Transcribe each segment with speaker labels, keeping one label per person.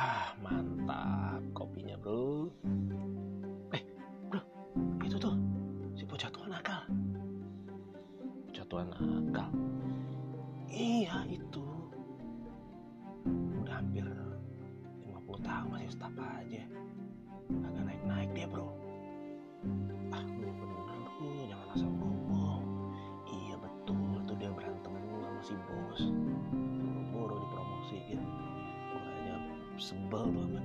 Speaker 1: Ah, mantap kopinya, bro. Sebel tuh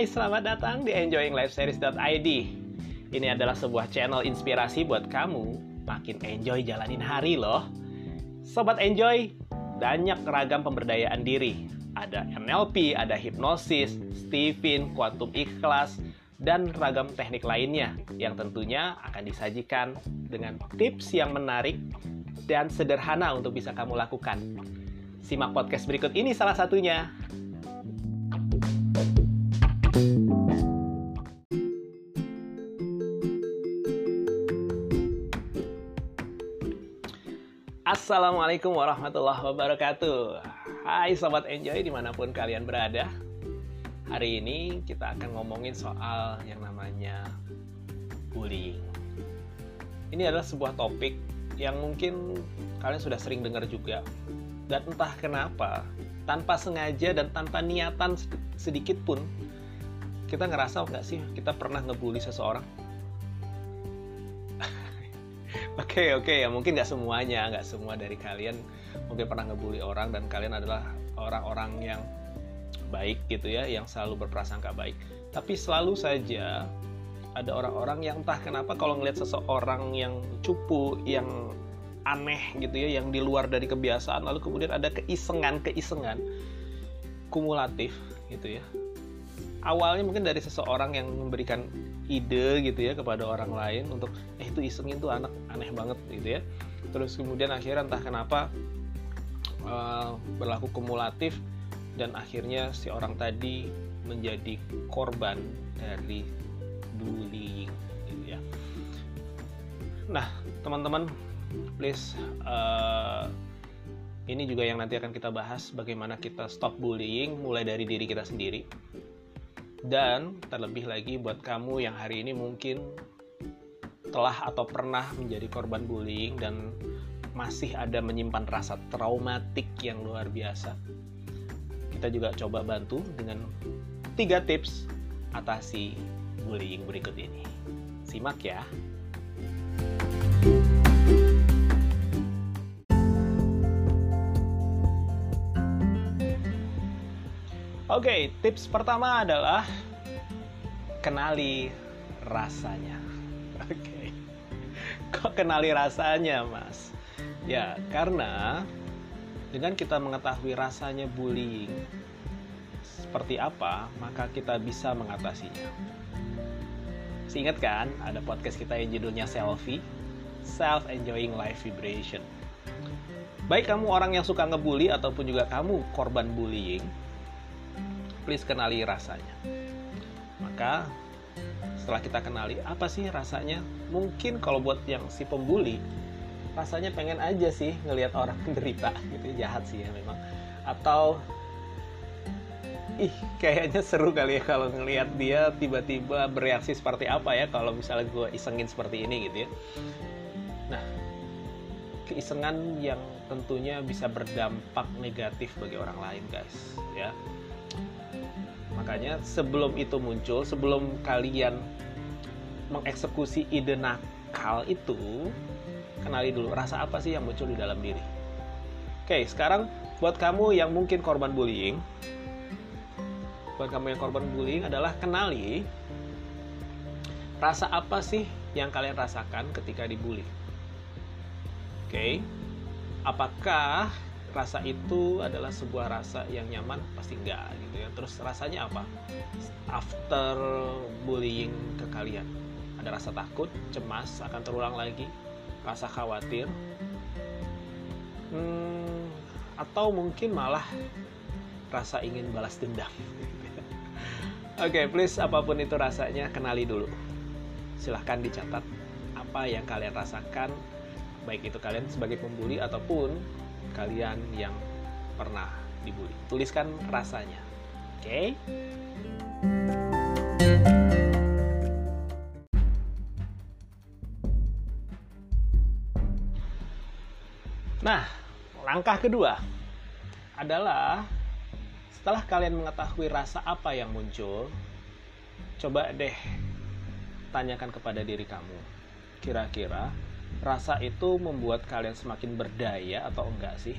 Speaker 1: Hai, selamat datang di enjoyinglifeseries.id. Ini adalah sebuah channel inspirasi buat kamu makin enjoy jalanin hari loh. Sobat enjoy, banyak ragam pemberdayaan diri. Ada NLP, ada hipnosis, Stephen, kuantum ikhlas, dan ragam teknik lainnya yang tentunya akan disajikan dengan tips yang menarik dan sederhana untuk bisa kamu lakukan. Simak podcast berikut ini salah satunya. Assalamualaikum warahmatullahi wabarakatuh. Hai Sobat Enjoy di mana pun kalian berada. Hari ini kita akan ngomongin soal yang namanya bullying. Ini adalah sebuah topik yang mungkin kalian sudah sering dengar juga. Dan entah kenapa, tanpa sengaja dan tanpa niatan sedikit pun Kita ngerasa nggak sih kita pernah ngebully seseorang okay, oke okay. ya mungkin nggak semuanya nggak semua dari kalian mungkin pernah ngebully orang dan kalian adalah orang-orang yang baik gitu ya yang selalu berprasangka baik tapi selalu saja ada orang-orang yang entah kenapa kalau ngelihat seseorang yang cupu yang aneh gitu ya yang di luar dari kebiasaan lalu kemudian ada keisengan keisengan kumulatif gitu ya awalnya mungkin dari seseorang yang memberikan ide gitu ya kepada orang lain untuk eh itu iseng itu anak aneh banget gitu ya. Terus kemudian akhirnya entah kenapa uh, berlaku kumulatif dan akhirnya si orang tadi menjadi korban dari bullying gitu ya. Nah teman-teman please uh, ini juga yang nanti akan kita bahas bagaimana kita stop bullying mulai dari diri kita sendiri dan terlebih lagi buat kamu yang hari ini mungkin telah atau pernah menjadi korban bullying dan masih ada menyimpan rasa traumatik yang luar biasa. Kita juga coba bantu dengan tiga tips atasi bullying berikut ini. Simak ya. Oke, okay, tips pertama adalah kenali rasanya. Oke, okay. kok kenali rasanya, Mas? Ya, karena dengan kita mengetahui rasanya bullying seperti apa, maka kita bisa mengatasinya. Ingat kan, ada podcast kita yang judulnya Selfie, Self Enjoying Life Vibration. Baik kamu orang yang suka ngebully ataupun juga kamu korban bullying, please kenali rasanya. Maka setelah kita kenali apa sih rasanya, mungkin kalau buat yang si pembuli rasanya pengen aja sih ngelihat orang menderita gitu jahat sih ya memang. Atau ih kayaknya seru kali ya kalau ngelihat dia tiba-tiba bereaksi seperti apa ya kalau misalnya gue isengin seperti ini gitu ya. Nah keisengan yang tentunya bisa berdampak negatif bagi orang lain guys ya Makanya sebelum itu muncul, sebelum kalian mengeksekusi ide nakal itu, kenali dulu rasa apa sih yang muncul di dalam diri. Oke, sekarang buat kamu yang mungkin korban bullying, buat kamu yang korban bullying adalah kenali rasa apa sih yang kalian rasakan ketika dibully. Oke, apakah rasa itu adalah sebuah rasa yang nyaman pasti enggak gitu ya. Terus rasanya apa? After bullying ke kalian ada rasa takut cemas akan terulang lagi rasa khawatir hmm, atau mungkin malah rasa ingin balas dendam. Oke okay, please apa pun itu rasanya kenali dulu. Silahkan dicatat apa yang kalian rasakan baik itu kalian sebagai pembuli ataupun kalian yang pernah dibully. Tuliskan rasanya. Oke? Okay? Nah, langkah kedua adalah setelah kalian mengetahui rasa apa yang muncul, coba deh tanyakan kepada diri kamu. Kira-kira rasa itu membuat kalian semakin berdaya atau enggak sih?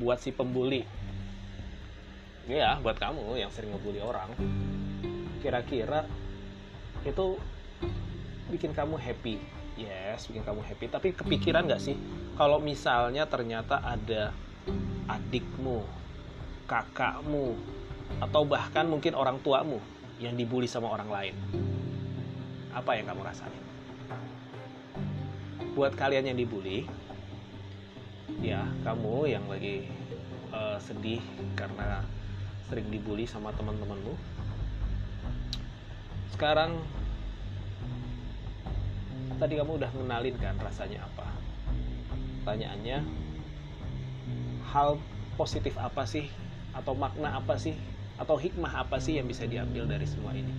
Speaker 1: Buat si pembuli. Ya, buat kamu yang sering ngebully orang. Kira-kira itu bikin kamu happy. Yes, bikin kamu happy. Tapi kepikiran nggak sih kalau misalnya ternyata ada adikmu, kakakmu, atau bahkan mungkin orang tuamu yang dibully sama orang lain? Apa yang kamu rasain? Buat kalian yang dibully ya kamu yang lagi uh, sedih karena sering dibully sama teman-temanmu sekarang tadi kamu udah ngenalin kan rasanya apa? Pertanyaannya hal positif apa sih? Atau makna apa sih? Atau hikmah apa sih yang bisa diambil dari semua ini?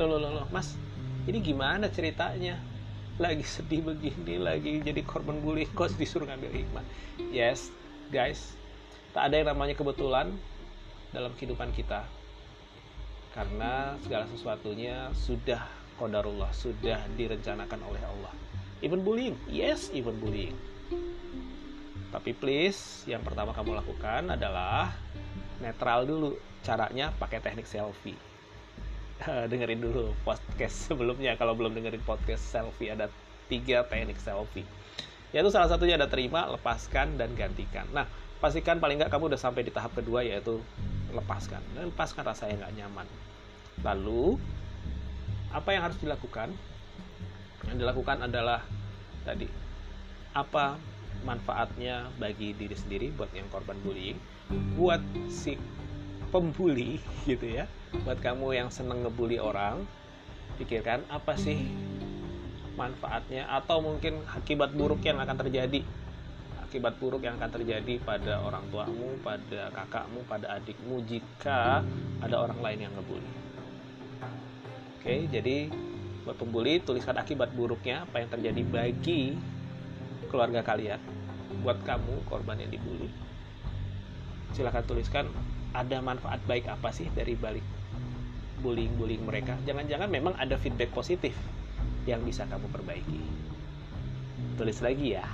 Speaker 1: Loh loh loh, mas ini gimana ceritanya lagi sedih begini lagi jadi korban bullying kok disuruh ngambil hikmah? Yes guys tak ada yang namanya kebetulan dalam kehidupan kita. Karena segala sesuatunya sudah kodarullah sudah direncanakan oleh Allah. Even bullying yes even bullying. Tapi please yang pertama kamu lakukan adalah netral dulu caranya pakai teknik selfie dengerin dulu podcast sebelumnya. Kalau belum dengerin podcast selfie ada tiga teknik selfie. Yaitu salah satunya ada terima lepaskan dan gantikan. Nah pastikan paling nggak kamu udah sampai di tahap kedua yaitu lepaskan. Lepaskan rasa yang nggak nyaman. Lalu apa yang harus dilakukan? Yang dilakukan adalah tadi apa manfaatnya bagi diri sendiri buat yang korban bullying? Buat si pembuli gitu ya buat kamu yang seneng ngebully orang pikirkan apa sih manfaatnya atau mungkin akibat buruk yang akan terjadi akibat buruk yang akan terjadi pada orang tuamu, pada kakakmu, pada adikmu jika ada orang lain yang ngebully. Oke, jadi buat pembuli tuliskan akibat buruknya apa yang terjadi bagi keluarga kalian. Buat kamu korban yang dibully. Silahkan tuliskan ada manfaat baik apa sih dari balik bullying-bullying mereka jangan-jangan memang ada feedback positif yang bisa kamu perbaiki tulis lagi ya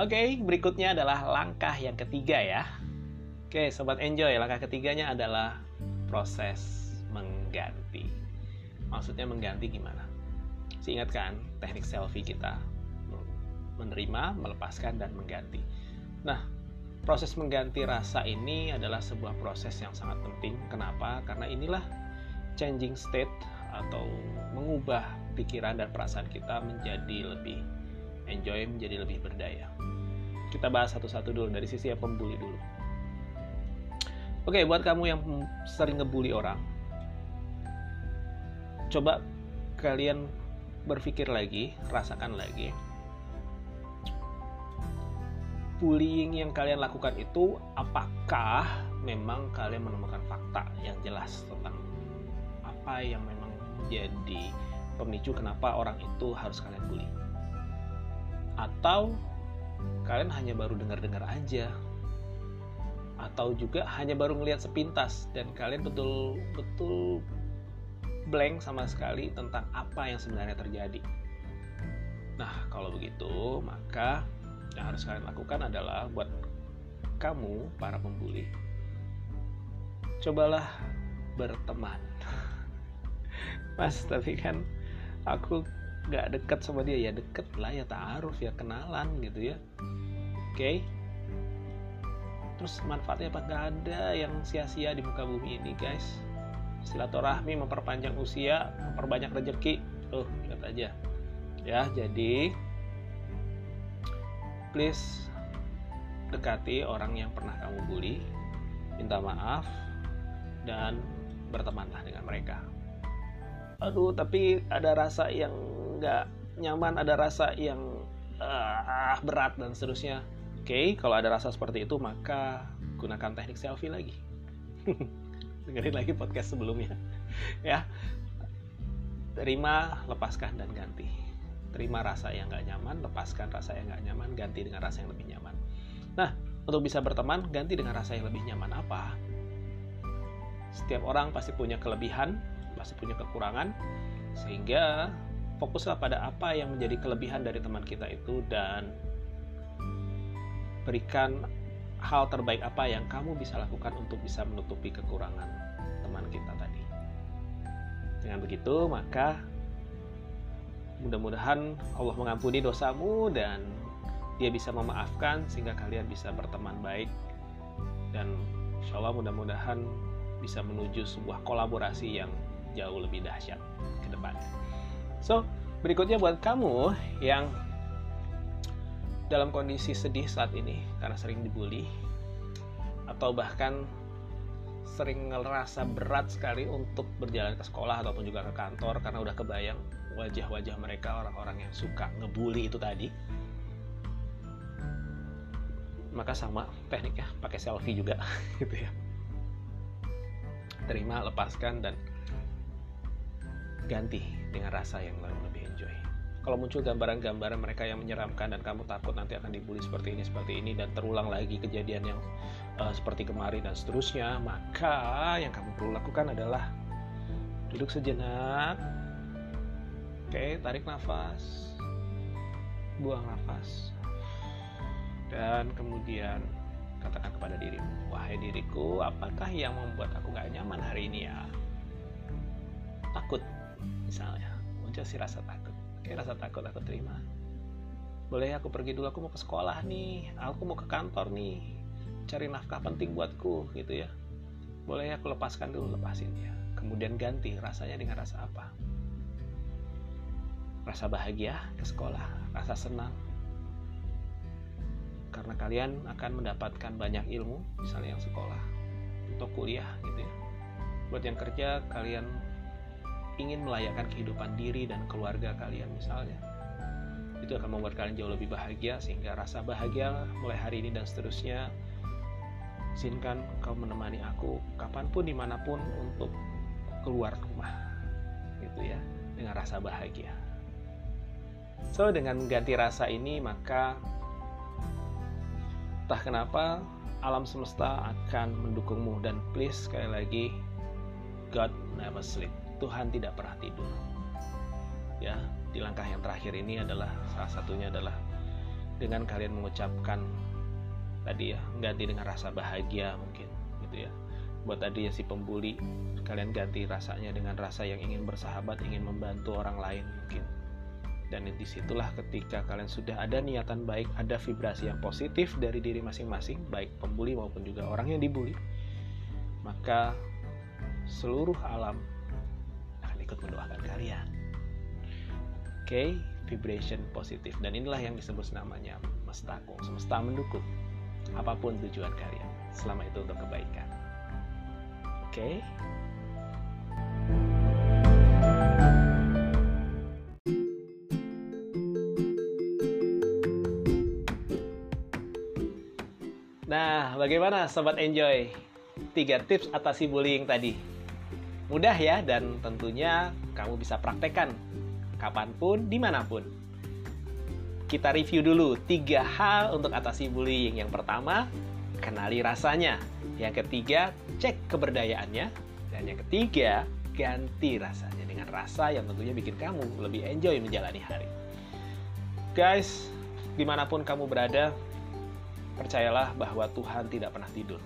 Speaker 1: Oke, okay, berikutnya adalah langkah yang ketiga ya. Oke, okay, sobat enjoy, langkah ketiganya adalah proses mengganti. Maksudnya mengganti gimana? Ingatkan teknik selfie kita menerima, melepaskan dan mengganti. Nah, proses mengganti rasa ini adalah sebuah proses yang sangat penting. Kenapa? Karena inilah changing state atau mengubah pikiran dan perasaan kita menjadi lebih enjoy, menjadi lebih berdaya. Kita bahas satu-satu dulu dari sisi yang pembuli dulu. Oke, buat kamu yang sering ngebully orang, coba kalian berpikir lagi, rasakan lagi. Bullying yang kalian lakukan itu apakah memang kalian menemukan fakta yang jelas tentang apa yang memang jadi pemicu kenapa orang itu harus kalian bully? Atau kalian hanya baru dengar-dengar aja? Atau juga hanya baru ngelihat sepintas dan kalian betul-betul blank sama sekali tentang apa yang sebenarnya terjadi. Nah, kalau begitu, maka yang harus kalian lakukan adalah buat kamu, para pembuli, cobalah berteman. Mas tapi kan aku gak deket sama dia. Ya deket lah ya taaruf ya kenalan gitu ya. Oke? Okay? terus manfaatnya apa? Gak ada yang sia-sia di muka bumi ini guys silaturahmi memperpanjang usia memperbanyak rezeki. Tuh lihat aja. Ya jadi please dekati orang yang pernah kamu bully minta maaf dan bertemanlah dengan mereka. Aduh tapi ada rasa yang nggak nyaman ada rasa yang uh, berat dan seterusnya. Oke okay, kalau ada rasa seperti itu maka gunakan teknik selfie lagi dengerin lagi podcast sebelumnya. Ya. Terima lepaskan dan ganti. Terima rasa yang nggak nyaman lepaskan rasa yang nggak nyaman ganti dengan rasa yang lebih nyaman. Nah untuk bisa berteman ganti dengan rasa yang lebih nyaman apa? Setiap orang pasti punya kelebihan, pasti punya kekurangan, sehingga fokuslah pada apa yang menjadi kelebihan dari teman kita itu dan berikan hal terbaik apa yang kamu bisa lakukan untuk bisa menutupi kekurangan teman kita tadi. Dengan begitu, maka mudah-mudahan Allah mengampuni dosamu dan dia bisa memaafkan sehingga kalian bisa berteman baik dan insya Allah mudah-mudahan bisa menuju sebuah kolaborasi yang jauh lebih dahsyat ke depan. So, berikutnya buat kamu yang dalam kondisi sedih saat ini karena sering dibully atau bahkan sering ngerasa berat sekali untuk berjalan ke sekolah ataupun juga ke kantor karena udah kebayang wajah-wajah mereka orang-orang yang suka ngebully itu tadi. Maka sama tekniknya pakai selfie juga gitu ya. Terima lepaskan dan ganti dengan rasa yang lebih enjoy kalau muncul gambaran-gambaran mereka yang menyeramkan dan kamu takut nanti akan dibully seperti ini seperti ini dan terulang lagi kejadian yang uh, seperti kemarin dan seterusnya maka yang kamu perlu lakukan adalah duduk sejenak oke tarik nafas buang nafas dan kemudian katakan kepada dirimu, wahai diriku, apakah yang membuat aku gak nyaman hari ini ya? Takut, misalnya, muncul si rasa takut. Oke, rasa takut aku terima. Boleh aku pergi dulu, aku mau ke sekolah nih, aku mau ke kantor nih, cari nafkah penting buatku, gitu ya. Boleh aku lepaskan dulu, lepasin ya. Kemudian ganti rasanya dengan rasa apa? Rasa bahagia ke sekolah, rasa senang, karena kalian akan mendapatkan banyak ilmu misalnya yang sekolah atau kuliah gitu ya buat yang kerja kalian ingin melayakkan kehidupan diri dan keluarga kalian misalnya. Itu akan membuat kalian jauh lebih bahagia sehingga rasa bahagia mulai hari ini dan seterusnya. Izinkan kau menemani aku kapan pun di mana pun untuk keluar rumah. Gitu ya dengan rasa bahagia. So dengan ganti rasa ini maka entah kenapa alam semesta akan mendukungmu. Dan please sekali lagi God never sleep Tuhan tidak pernah tidur. Ya di langkah yang terakhir ini adalah salah satunya adalah dengan kalian mengucapkan tadi ya ganti dengan rasa bahagia mungkin gitu ya. Buat tadi ya si pembuli kalian ganti rasanya dengan rasa yang ingin bersahabat ingin membantu orang lain mungkin. Dan di situlah ketika kalian sudah ada niatan baik ada vibrasi yang positif dari diri masing-masing baik pembuli maupun juga orang yang dibully maka seluruh alam mendoakan kalian oke okay? vibration positif dan inilah yang disebut namanya mestakung semesta mendukung apa pun tujuan kalian selama itu untuk kebaikan oke okay? Nah, bagaimana Sobat Enjoy? Tiga tips atasi bullying tadi. Mudah ya, dan tentunya kamu bisa praktekkan kapan pun, di mana pun. Kita review dulu tiga hal untuk atasi bullying. Yang pertama, kenali rasanya. Yang ketiga, cek keberdayaannya. Dan yang ketiga, ganti rasanya dengan rasa yang tentunya bikin kamu lebih enjoy menjalani hari. Guys, di mana pun kamu berada, percayalah bahwa Tuhan tidak pernah tidur.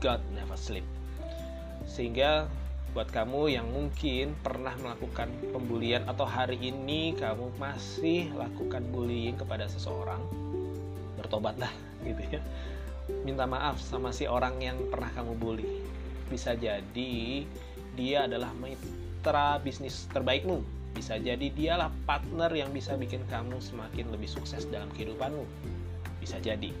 Speaker 1: God never sleep. Sehingga buat kamu yang mungkin pernah melakukan pembulian atau hari ini kamu masih lakukan bullying kepada seseorang, bertobatlah gitu ya. Minta maaf sama si orang yang pernah kamu bully. Bisa jadi dia adalah mitra bisnis terbaikmu. Bisa jadi dialah partner yang bisa bikin kamu semakin lebih sukses dalam kehidupanmu. Bisa jadi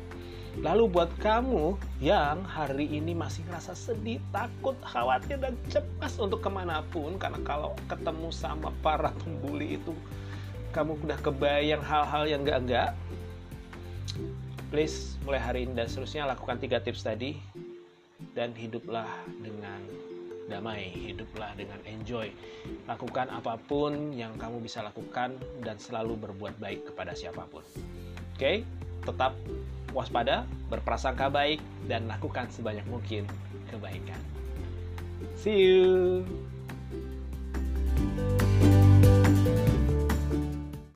Speaker 1: Lalu buat kamu yang hari ini masih ngerasa sedih, takut, khawatir, dan cemas untuk ke mana pun Karena kalau ketemu sama para pembuli itu Kamu udah kebayang hal-hal yang gak-gak Please mulai hari ini dan seterusnya lakukan tiga tips tadi Dan hiduplah dengan damai, hiduplah dengan enjoy Lakukan apa pun yang kamu bisa lakukan dan selalu berbuat baik kepada siapa pun Oke, okay? tetap waspada, berprasangka baik, dan lakukan sebanyak mungkin kebaikan. See you!